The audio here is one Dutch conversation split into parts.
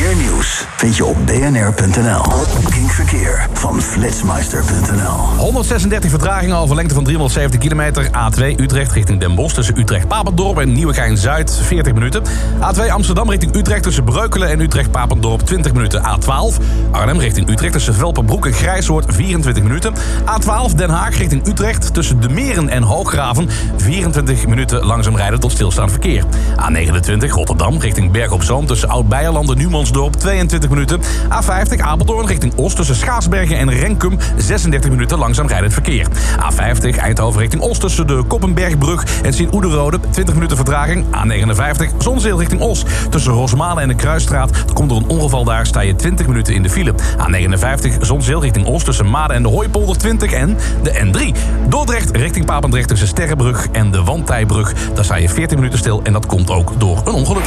Meer nieuws vind je op bnr.nl. Kink Verkeer van flitsmeister.nl. 136 vertragingen over lengte van 370 kilometer. A2 Utrecht richting Den Bosch tussen Utrecht-Papendorp en Nieuwegein-Zuid 40 minuten. A2 Amsterdam richting Utrecht tussen Breukelen en Utrecht-Papendorp 20 minuten. A12 Arnhem richting Utrecht tussen Velpenbroek en Grijshoort 24 minuten. A12 Den Haag richting Utrecht tussen De Meren en Hooggraven 24 minuten langzaam rijden tot stilstaand verkeer. A29 Rotterdam richting Berg op Zoom tussen Oud-Beierland en Numansdorp 22 minuten. A50 Apeldoorn richting Oost tussen Schaarsbergen en Renkum 36 minuten langzaam rijdend verkeer. A50 Eindhoven richting Oost tussen de Koppenbergbrug en Sint-Oederode 20 minuten vertraging. A59 Zonzeel richting Os tussen Rosmalen en de Kruisstraat. Komt er een ongeval daar, sta je 20 minuten in de file. A59 Zonzeel richting Oost tussen Maden en de Hooipolder 20 en de N3. Dordrecht richting Papendrecht tussen Sterrenbrug en de Wandtijbrug. Daar sta je 14 minuten stil en dat komt ook door een ongeluk.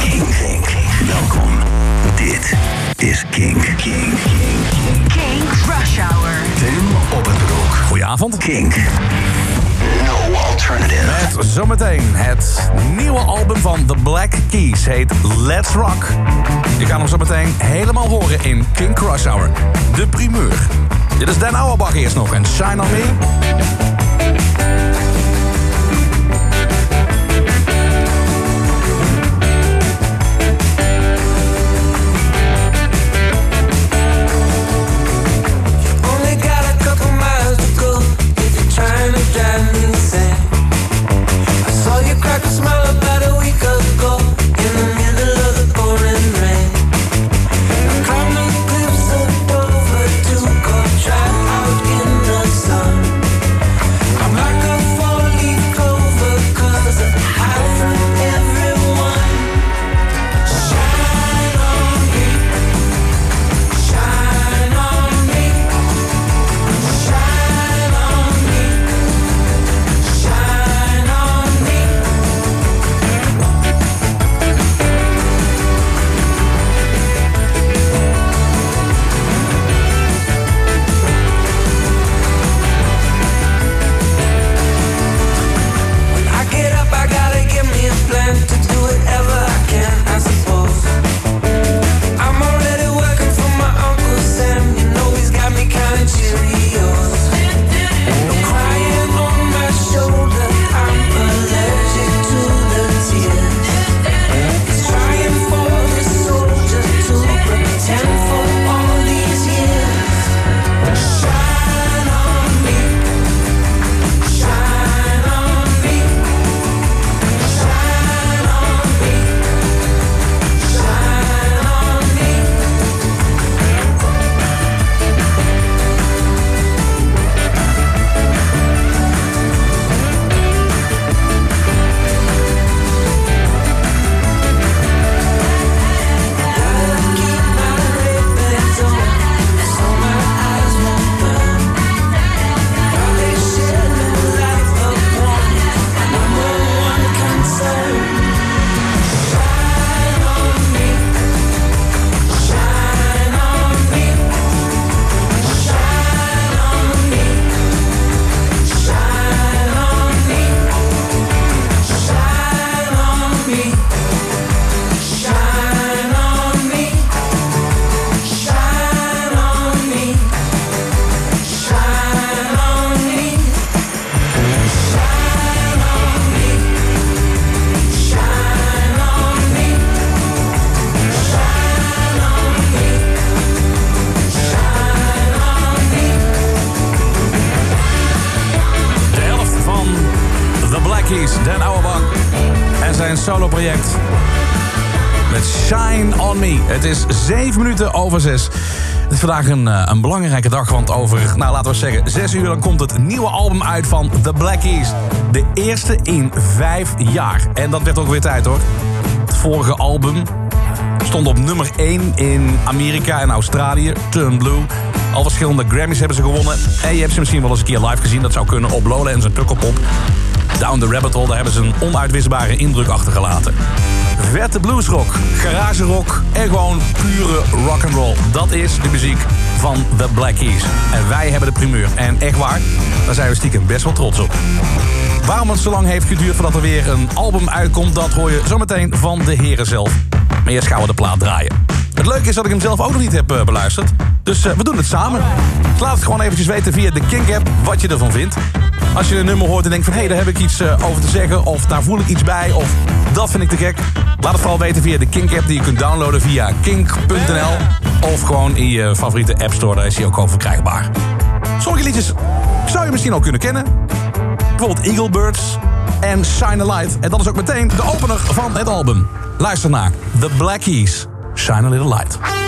Welkom. Dit is Kink. Kink. Kink. Kink Rush Hour. Tim op het broek. Goedenavond. Kink. No alternative. Met zometeen het nieuwe album van The Black Keys heet Let's Rock. Je kan hem zometeen helemaal horen in King Crush Hour. De primeur. Dit is Dan Auerbach eerst nog en Shine On Me. Trying is 7 minuten over 6. Het is vandaag een, eh, een belangrijke dag, want over, nou laten we zeggen, 6 uur dan komt het nieuwe album uit van The Black Keys. De eerste in 5 jaar. En dat werd ook weer tijd hoor. Het vorige album stond op nummer 1 in Amerika en Australië, Turn Blue. Al verschillende Grammys hebben ze gewonnen. En je hebt ze misschien wel eens een keer live gezien. Dat zou kunnen op Lowlands en Pukkelpop. Down the Rabbit Hole, daar hebben ze een onuitwisbare indruk achtergelaten. Vette bluesrock, garage rock en gewoon pure rock and roll. Dat is de muziek van The Black Keys. En wij hebben de primeur. En echt waar, daar zijn we stiekem best wel trots op. Waarom het zo lang heeft geduurd voordat er weer een album uitkomt... dat hoor je zometeen van de heren zelf. Maar eerst gaan we de plaat draaien. Het leuke is dat ik hem zelf ook nog niet heb eh, beluisterd. Dus eh, we doen het samen. Dus laat het gewoon eventjes weten via de Kink-app wat je ervan vindt. Als je een nummer hoort en denkt van... hé, hey, daar heb ik iets eh, over te zeggen... of daar voel ik iets bij, of dat vind ik te gek... laat het vooral weten via de Kink-app die je kunt downloaden via kink.nl... of gewoon in je favoriete App Store, daar is hij ook gewoon verkrijgbaar. Sommige liedjes zou je misschien al kunnen kennen. Bijvoorbeeld Eagle Birds en Shine a Light. En dat is ook meteen de opener van het album. Luister naar The Black Keys, Shine a Little Light.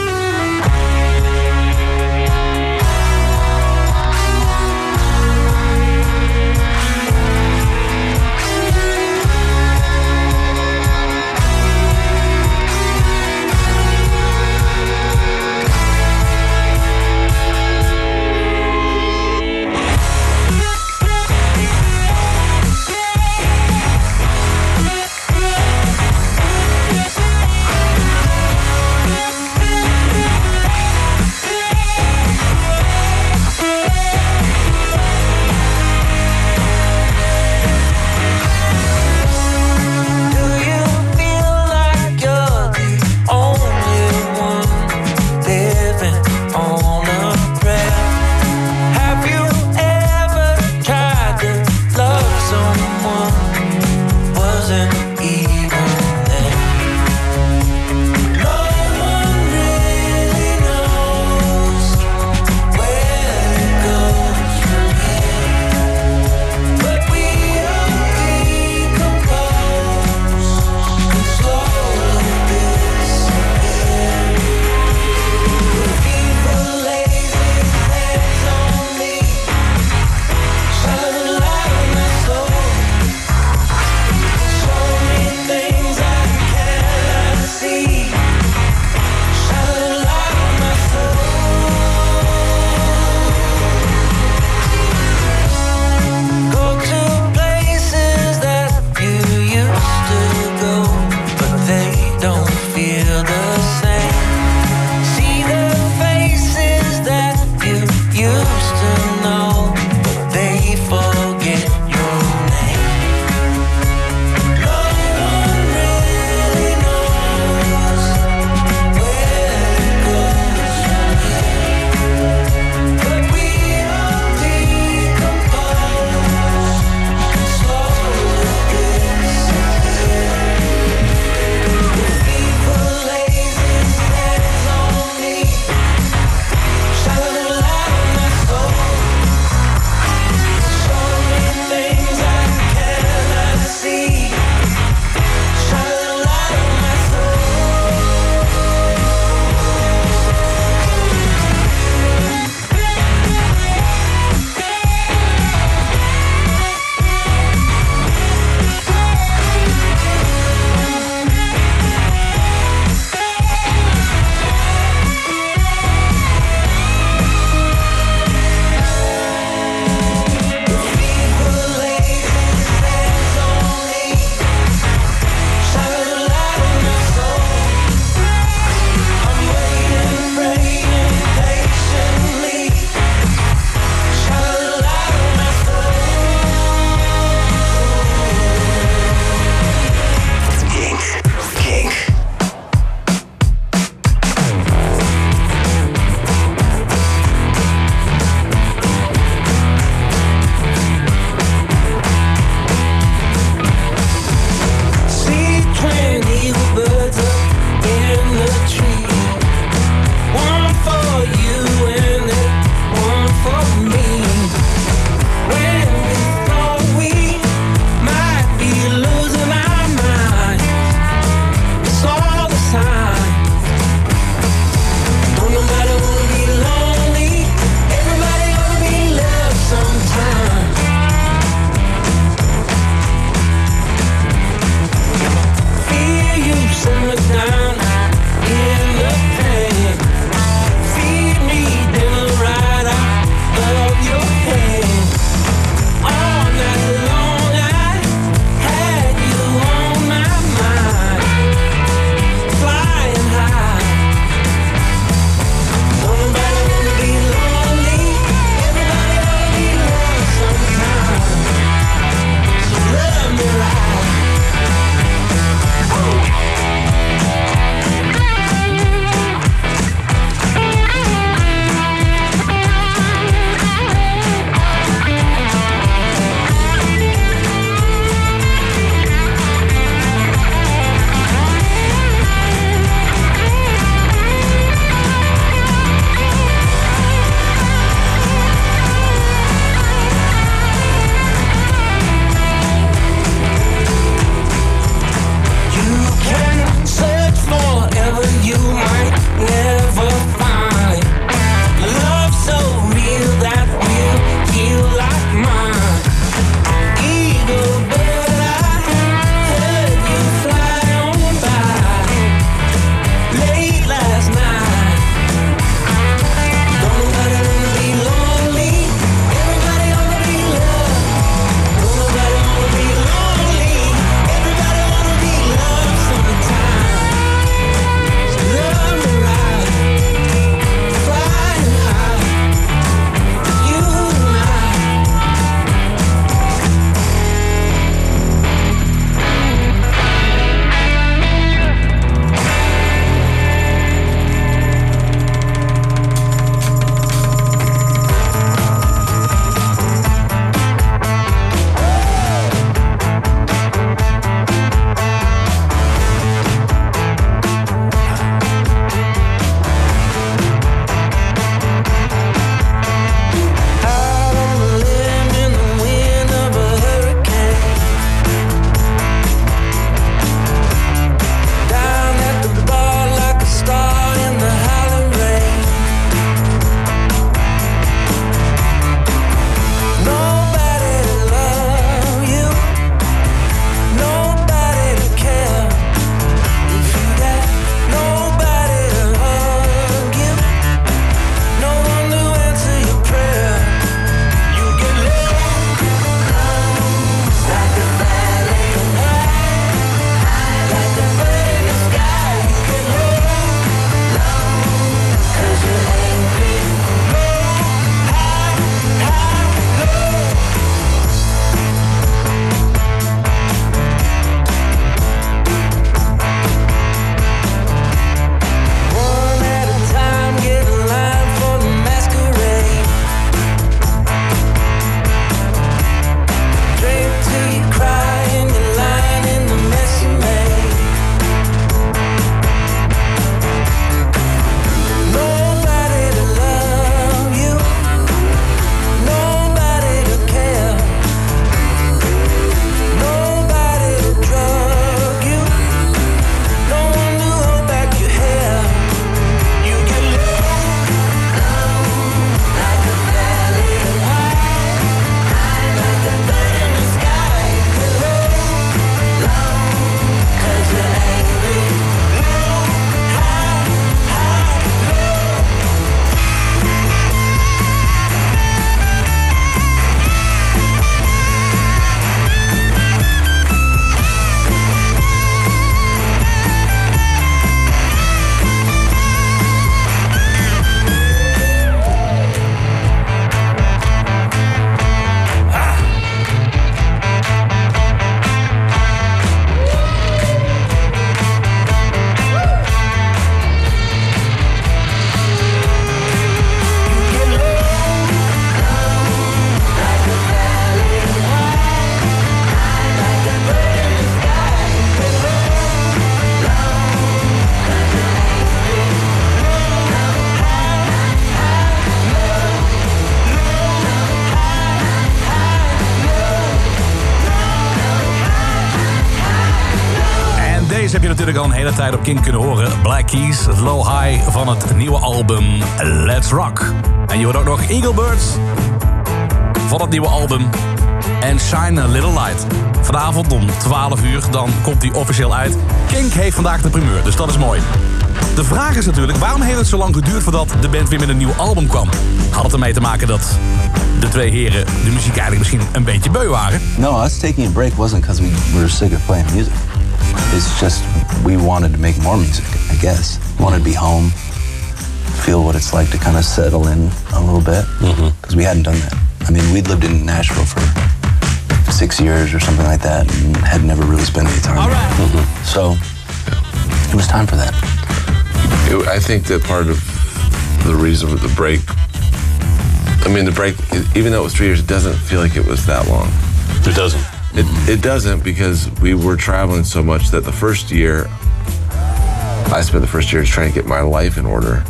Natuurlijk al een hele tijd op King kunnen horen. Black Keys, low high van het nieuwe album Let's Rock. En je hoort ook nog Eagle Birds van het nieuwe album en Shine a Little Light. Vanavond om 12 uur, dan komt die officieel uit. Kink heeft vandaag de primeur, dus dat is mooi. De vraag is natuurlijk, waarom heeft het zo lang geduurd voordat de band weer met een nieuw album kwam? Had het ermee te maken dat de twee heren de muziek eigenlijk misschien een beetje beu waren? No, us taking a break wasn't because we were sick of playing music. It's just we wanted to make more music, I guess. Wanted to be home, feel what it's like to kind of settle in a little bit. Mm-hmm. Because we hadn't done that. I mean, we'd lived in Nashville for six years or something like that and had never really spent any time. All right. there. So it was time for that. It- I think that part of the reason for the break, I mean, the break, even though it was three years, it doesn't feel like it was that long. It doesn't. It, it doesn't because we were traveling so much that the first year, I spent the first year trying to get my life in order,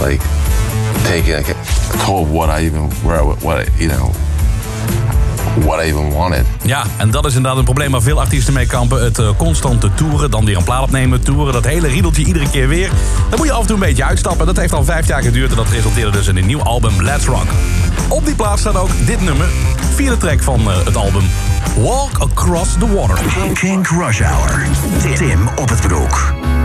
like taking like, told what I even where I, what you know what I even wanted. Ja, en dat is inderdaad een probleem waar veel artiesten mee kampen. Het eh, constante toeren, dan weer een plaat opnemen, toeren. Dat hele riedeltje iedere keer weer. Dan moet je af en toe een beetje uitstappen. Dat heeft al vijf jaar geduurd en dat resulteerde dus in een nieuw album Let's Rock. Op die plaats staat ook dit nummer, vierde track van eh, het album. Walk Across the Water. Kink Rush Hour. Tim op het broek.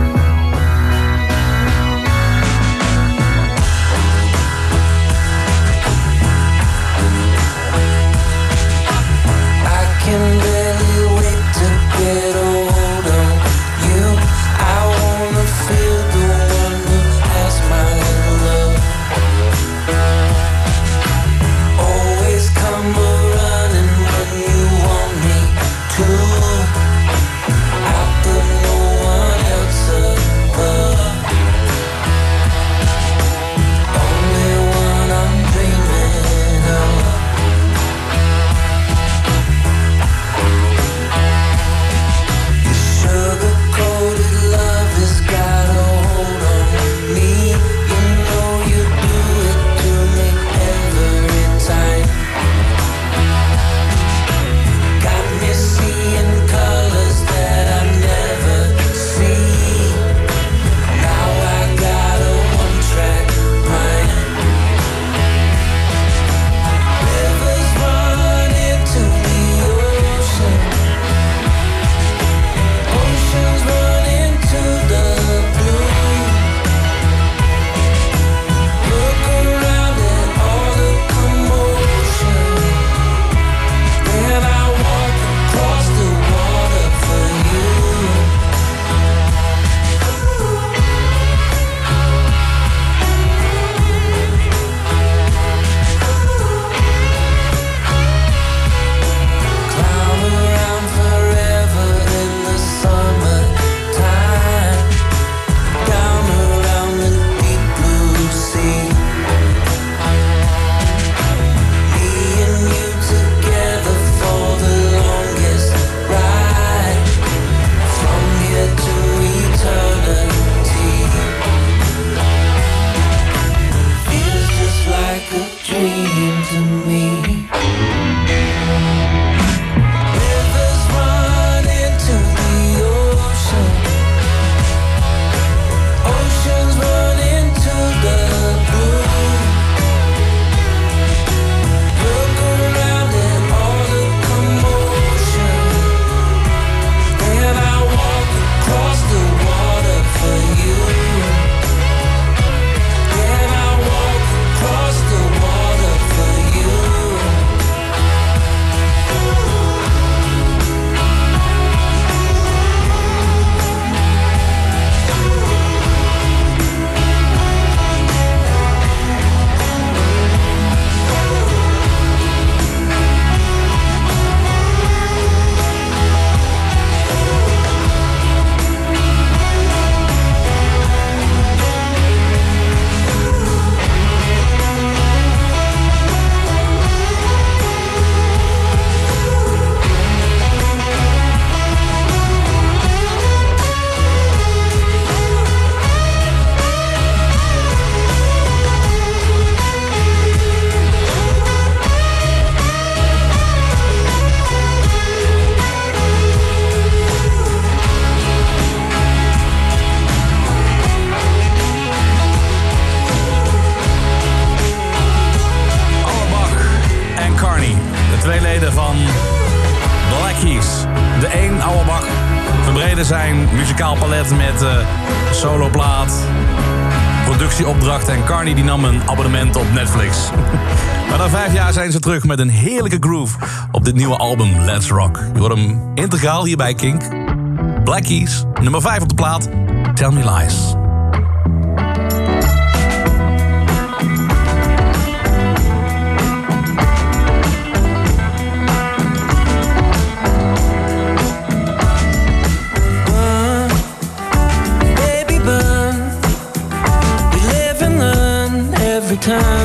van Black Keys. De één oude bak verbreden zijn muzikaal palet met eh, soloplaat, productieopdracht en Carney die nam een abonnement op Netflix. maar na vijf jaar zijn ze terug met een heerlijke groove op dit nieuwe album Let's Rock. Je hoort hem integraal hierbij, Kink. Black Keys, nummer 5 op de plaat, Tell Me Lies. time.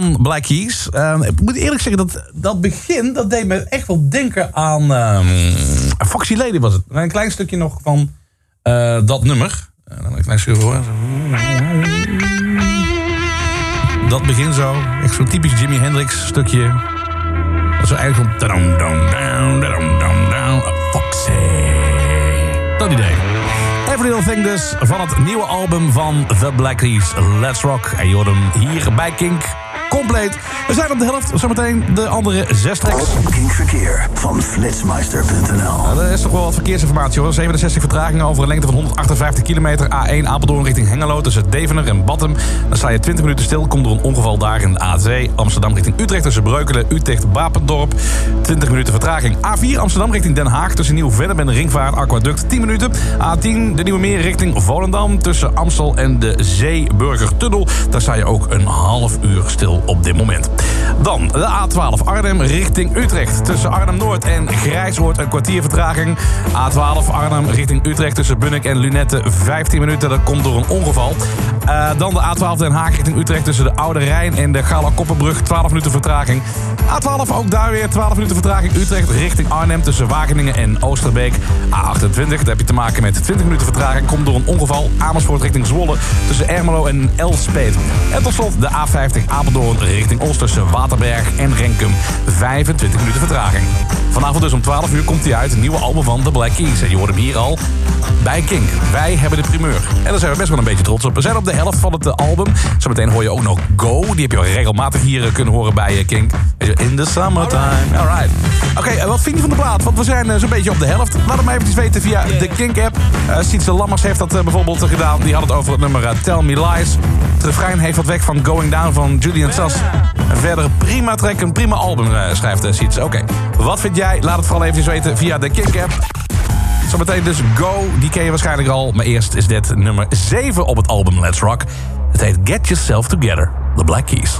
Van Black Keys. Eh, ik moet eerlijk zeggen, dat, dat begin dat deed me echt wel denken aan... ehm Foxy Lady was het. Een klein stukje nog van eh, dat nummer. Eh, een klein stukje voor. Dat begin zo. Echt zo'n typisch Jimi Hendrix stukje. Dat is eigenlijk van... Foxy. Dat idee. Every Little Thing dus van het nieuwe album van The Black Keys, Let's Rock. En je hier bij Kink compleet. We zijn op de helft, zometeen de andere zes tracks. Verkeer van flitsmeister.nl. Nou, er is toch wel wat verkeersinformatie hoor. 67 vertragingen over een lengte van 158 kilometer. A1 Apeldoorn richting Hengelo tussen Deventer en Battem. Dan sta je 20 minuten stil. Komt er een ongeval daar in de A2. Amsterdam richting Utrecht tussen Breukelen, Utrecht, Bapendorp. 20 minuten vertraging. A4 Amsterdam richting Den Haag tussen Nieuw-Vennep en de Ringvaart Aquaduct. 10 minuten. A10 de Nieuwe Meer richting Volendam tussen Amstel en de Zeeburgertunnel. Daar sta je ook een half uur stil op dit moment. Dan de A12 Arnhem richting Utrecht. Tussen Arnhem-Noord en Grijsoord een kwartier vertraging. A12 Arnhem richting Utrecht tussen Bunnik en Lunette 15 minuten. Dat komt door een ongeval. Eh, dan de A12 Den Haag richting Utrecht tussen de Oude Rijn en de Gala-Koppenbrug. 12 minuten vertraging. A12 ook daar weer 12 minuten vertraging. Utrecht richting Arnhem tussen Wageningen en Oosterbeek. A28, daar heb je te maken met 20 minuten vertraging. Komt door een ongeval. Amersfoort richting Zwolle tussen Ermelo en Elspet. En tot slot de A50 Apeldoorn richting Oost tussen Waterberg en Renkum. 25 minuten vertraging. Vanavond dus om 12 uur komt hij uit. Een nieuwe album van The Black Keys. En je hoort hem hier al bij Kink. Wij hebben de primeur. En daar zijn we best wel een beetje trots op. We zijn op de helft van het album. Zometeen hoor je ook nog Go. Die heb je al regelmatig hier eh, kunnen horen bij eh, Kink. In the summertime. Alright. Oké, eh, wat vind je van de plaat? Want we zijn zo'n beetje op de helft. Laat het mij even weten via de Kink-app. Uh, Sietse Lammers heeft dat bijvoorbeeld gedaan. Die had het over het nummer Tell Me Lies. Het refrein heeft wat weg van Going Down van Julian. Een verdere prima track, een prima album eh, schrijft uh, Sietse. Oké, wat vind jij? Laat het vooral even weten via de Kink-app. Zometeen dus Go, die ken je waarschijnlijk al. Maar eerst is dit nummer 7 op het album Let's Rock. Het heet Get Yourself Together, The Black Keys.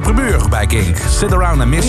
Première bij Kink. Sit around and miss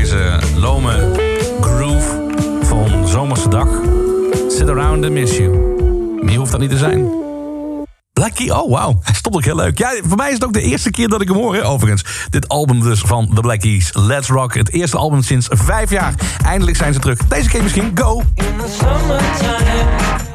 deze lome groove van zomerse dag. Sit around and miss you. Meer hoeft dat niet te zijn. Blackie, oh wauw, hij stond ook heel leuk. Ja, voor mij is het ook de eerste keer dat ik hem hoor, overigens. Dit album dus van The Blackies, Let's Rock. Het eerste album sinds vijf jaar. Eindelijk zijn ze terug. Deze keer misschien, go! In the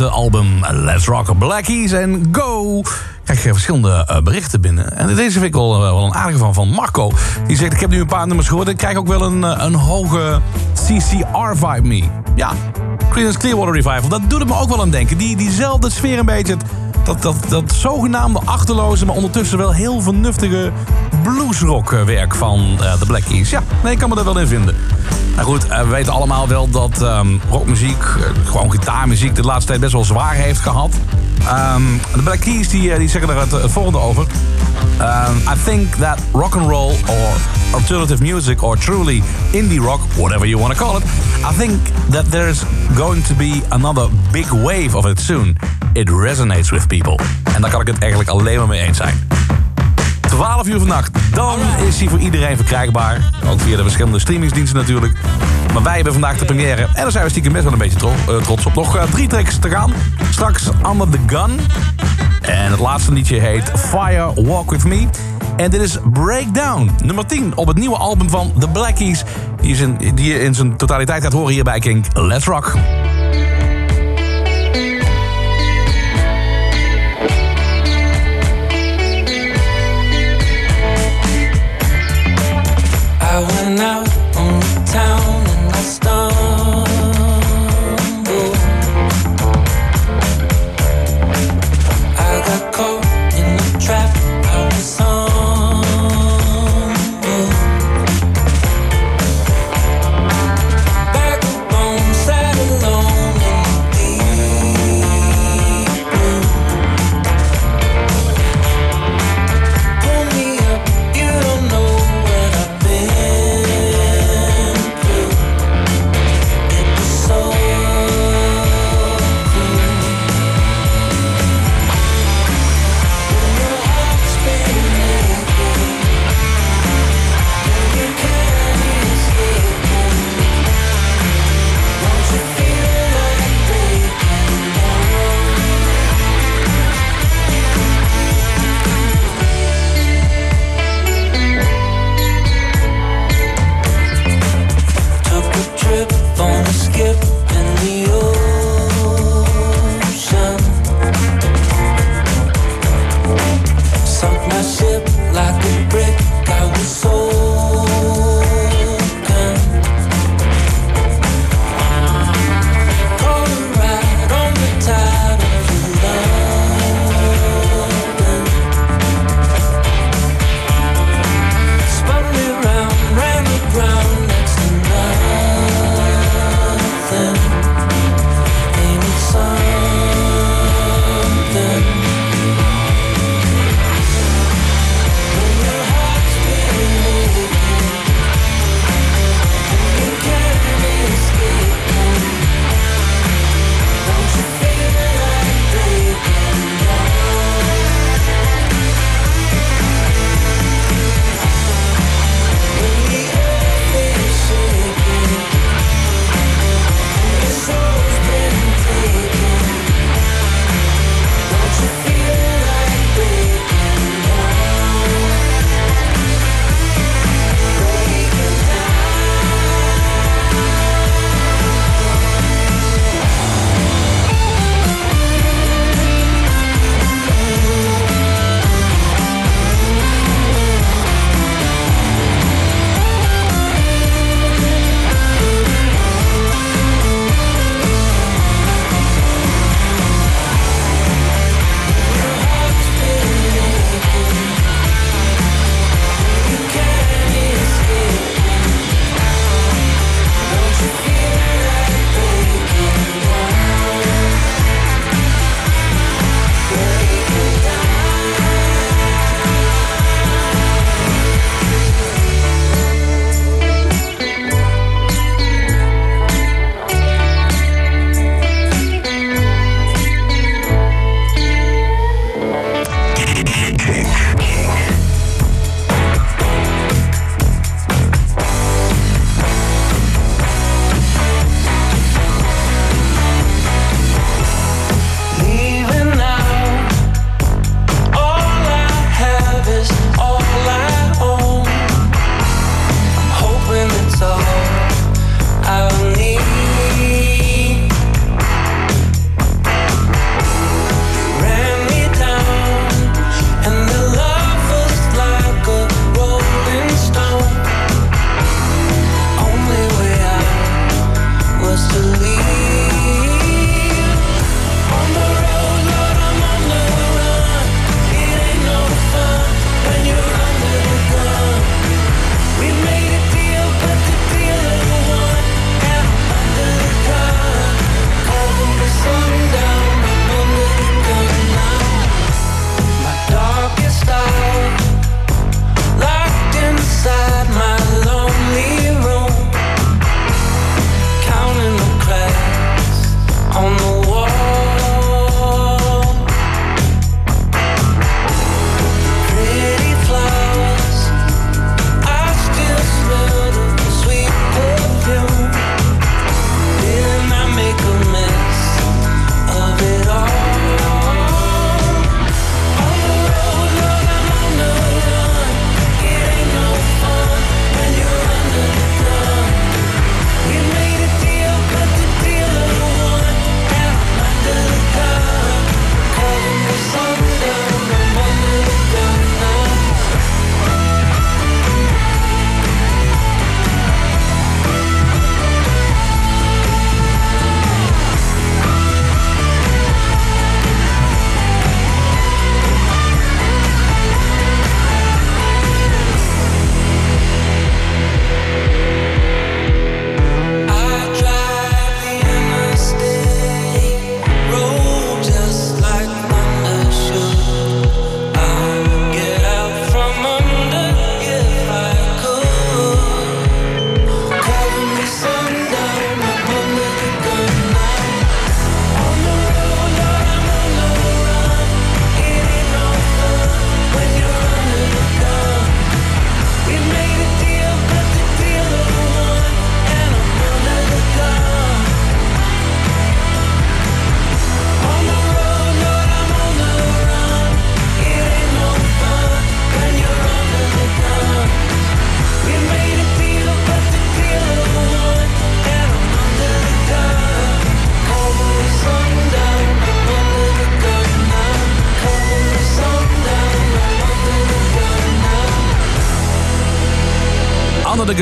eh, album Let's Rock Blackies en Go. Krijg je verschillende eh, berichten binnen. En deze vind ik wel, eh, wel een aardige van, van Marco. Die zegt, ik heb nu een paar nummers gehoord... ik krijg ook wel een, eh, een hoge CCR-vibe me. Ja, Creedence Clearwater Revival. Dat doet het me ook wel aan denken. Die, diezelfde sfeer een beetje... Dat, dat, dat zogenaamde achterloze, maar ondertussen wel heel vernuftige bluesrockwerk van eh, de Black Keys. Ja, nee, ik kan me er wel in vinden. Goed, eh, we weten allemaal wel dat ehm, rockmuziek, eh, gewoon gitaarmuziek, de laatste tijd best wel zwaar heeft gehad. Ehm, de Black Keys die, eh, die zeggen het, het volgende over. Um, I think that rock and roll or alternative music or truly indie rock, whatever you want to call it, I think that there's going to be another big wave of it soon. It resonates with people. En daar kan ik het eigenlijk alleen maar mee eens zijn. 12 uur vannacht, dan is hij voor iedereen verkrijgbaar. Ook via de verschillende streamingsdiensten natuurlijk. Maar wij hebben vandaag de première. En daar zijn we stiekem best wel een beetje eh, trots op. Nog eh, drie tracks te gaan. Straks Under the Gun. En het laatste liedje heet Fire Walk With Me. En dit is Breakdown, nummer 10 op het nieuwe album van The Blackies. Die, die je in zijn totaliteit gaat horen hier bij Kink. Let's Rock. Out ship.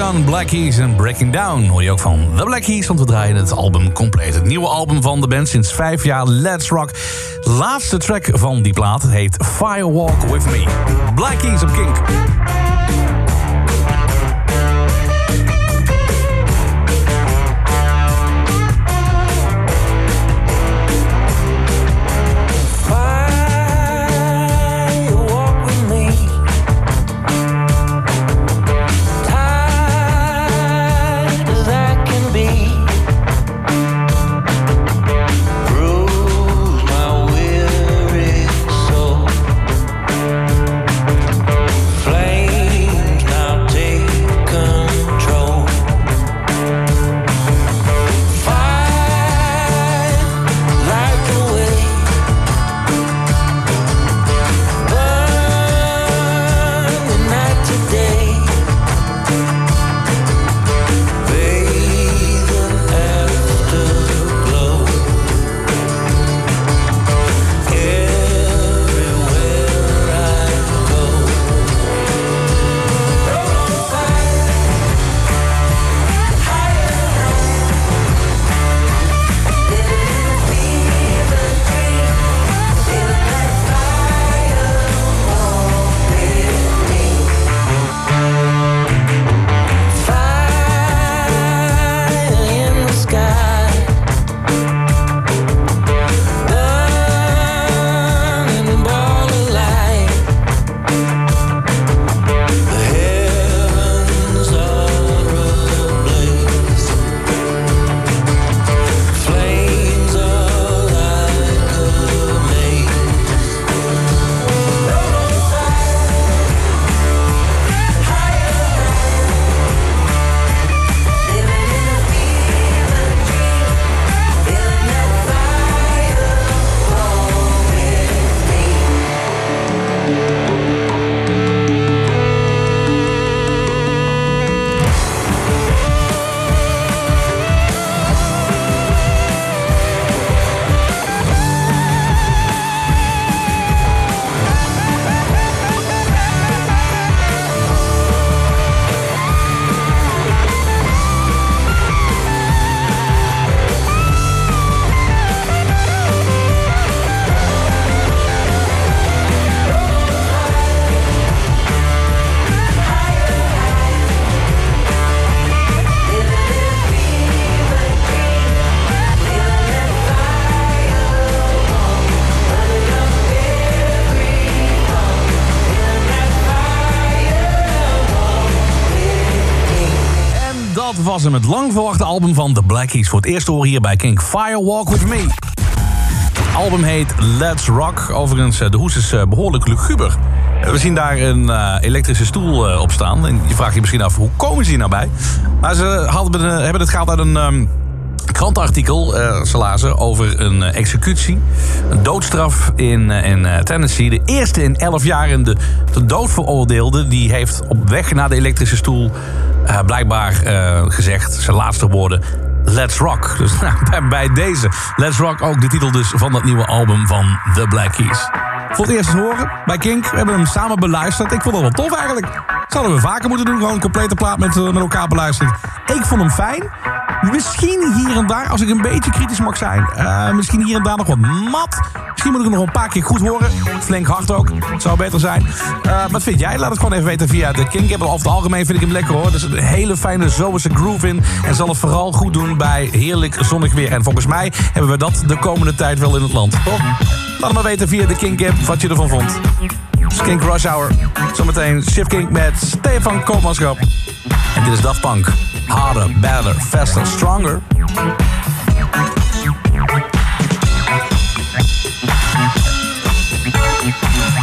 Black Keys en Breaking Down. Hoor je ook van The Black Keys, want we draaien het album compleet. Het nieuwe album van de band sinds vijf jaar, Let's Rock. Laatste track van die plaat heet Firewalk With Me. Black Keys op Kink. Het lang verwachte album van The Black Keys. Voor het eerst horen hier bij Kink Firewalk With Me. Het album heet Let's Rock. Overigens, eh, de hoes is eh, behoorlijk luguber. Eh, We zien daar een elektrische stoel op staan. En je vraagt je misschien af, hoe komen ze hier nou bij? Maar ze hadden, hebben het gehaald uit een... ehm, krantenartikel, eh ze lazen, over een executie. Een doodstraf in, in Tennessee. De eerste in 11 jaar. En de, de dood veroordeelde, die heeft op weg naar de elektrische stoel... eh, blijkbaar eh, gezegd, zijn laatste woorden... Let's Rock. Dus nou, bij, deze Let's Rock ook de titel dus van dat nieuwe album van The Black Keys. Voor het eerst horen bij Kink. We hebben hem samen beluisterd. Ik vond het wel tof eigenlijk. Zouden we vaker moeten doen. Gewoon een complete plaat met, eh, met elkaar beluisteren. Ik vond hem fijn. Misschien hier en daar, als ik een beetje kritisch mag zijn. misschien hier en daar nog wat mat. Misschien moet ik nog een paar keer goed horen. Flink hard ook. Zou beter zijn. Eh, wat vind jij? Laat het gewoon even weten via de Kink. Over het algemeen vind ik hem lekker hoor. Er is een hele fijne zomerse groove in. En zal het vooral goed doen bij heerlijk zonnig weer. En volgens mij hebben we dat de komende tijd wel in het land. Toch? Laat het maar weten via de app wat je ervan vond. Skink Rush Hour. Zometeen Shift Kink met Stefan Koopmanschap. En dit is Daft Punk. Harder, better, faster, stronger.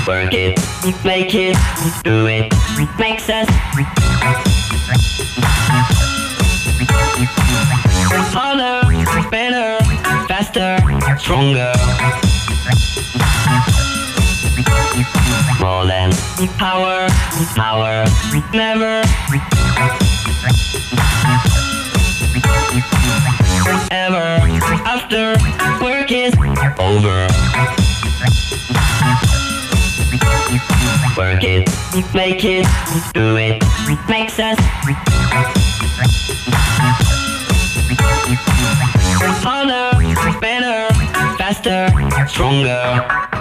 Work it, make it, do it, makes us harder, better, faster, stronger. More than power, power, never. Ever after work is over. Work it, make it, do it, makes us harder, better, faster, stronger.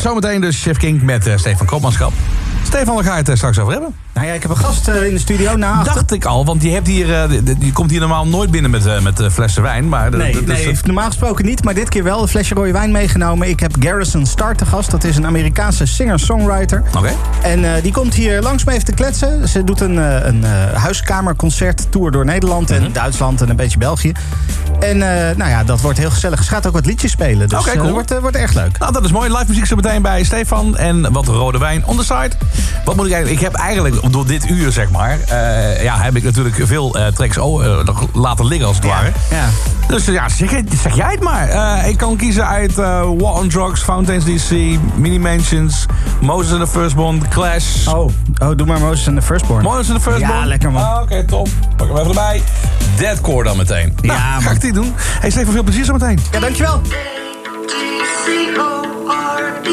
Zometeen dus Chef King met eh, Stefan Koopmanschap. Stefan, waar ga je het eh, straks over hebben? Nou ja, ik heb een gast eh, in de studio na achter. Dacht ik al, want die, hebt hier, eh, die, komt hier normaal nooit binnen met, met flessen wijn. Maar Nee, dat normaal gesproken niet, maar dit keer wel een flesje rode wijn meegenomen. Ik heb Garrison Starr te gast. Dat is een Amerikaanse singer-songwriter. Oké. En die komt hier langs me even te kletsen. Ze doet een, eh, een eh, huiskamerconcert tour door Nederland en Mhm. Duitsland en een beetje België. En nou ja, dat wordt heel gezellig. Ze gaat ook wat liedjes spelen, dus Oké, eh, cool. wordt, wordt echt leuk. Nou, dat is mooi. Live muziek zo meteen bij Stefan. En wat rode wijn on the side. Wat moet ik eigenlijk... Ik heb eigenlijk door dit uur, zeg maar... eh, ja, heb ik natuurlijk veel eh, tracks oh, eh, nog laten liggen, als het ware. Ja. Dus ja, zeg, zeg jij het maar. Eh, ik kan kiezen uit eh War on Drugs, Fountains DC, Mini Mansions, Moses and the Firstborn, Clash. Oh, oh, doe maar Moses and the Firstborn. Moses and the Firstborn. Ja, lekker man. Ah, Oké, top. Pak hem even erbij. Deadcore dan meteen. Nou, Ja, ga man. ik die doen. Hey, Stefan, veel plezier zo meteen. Ja, dankjewel. C-O-R-D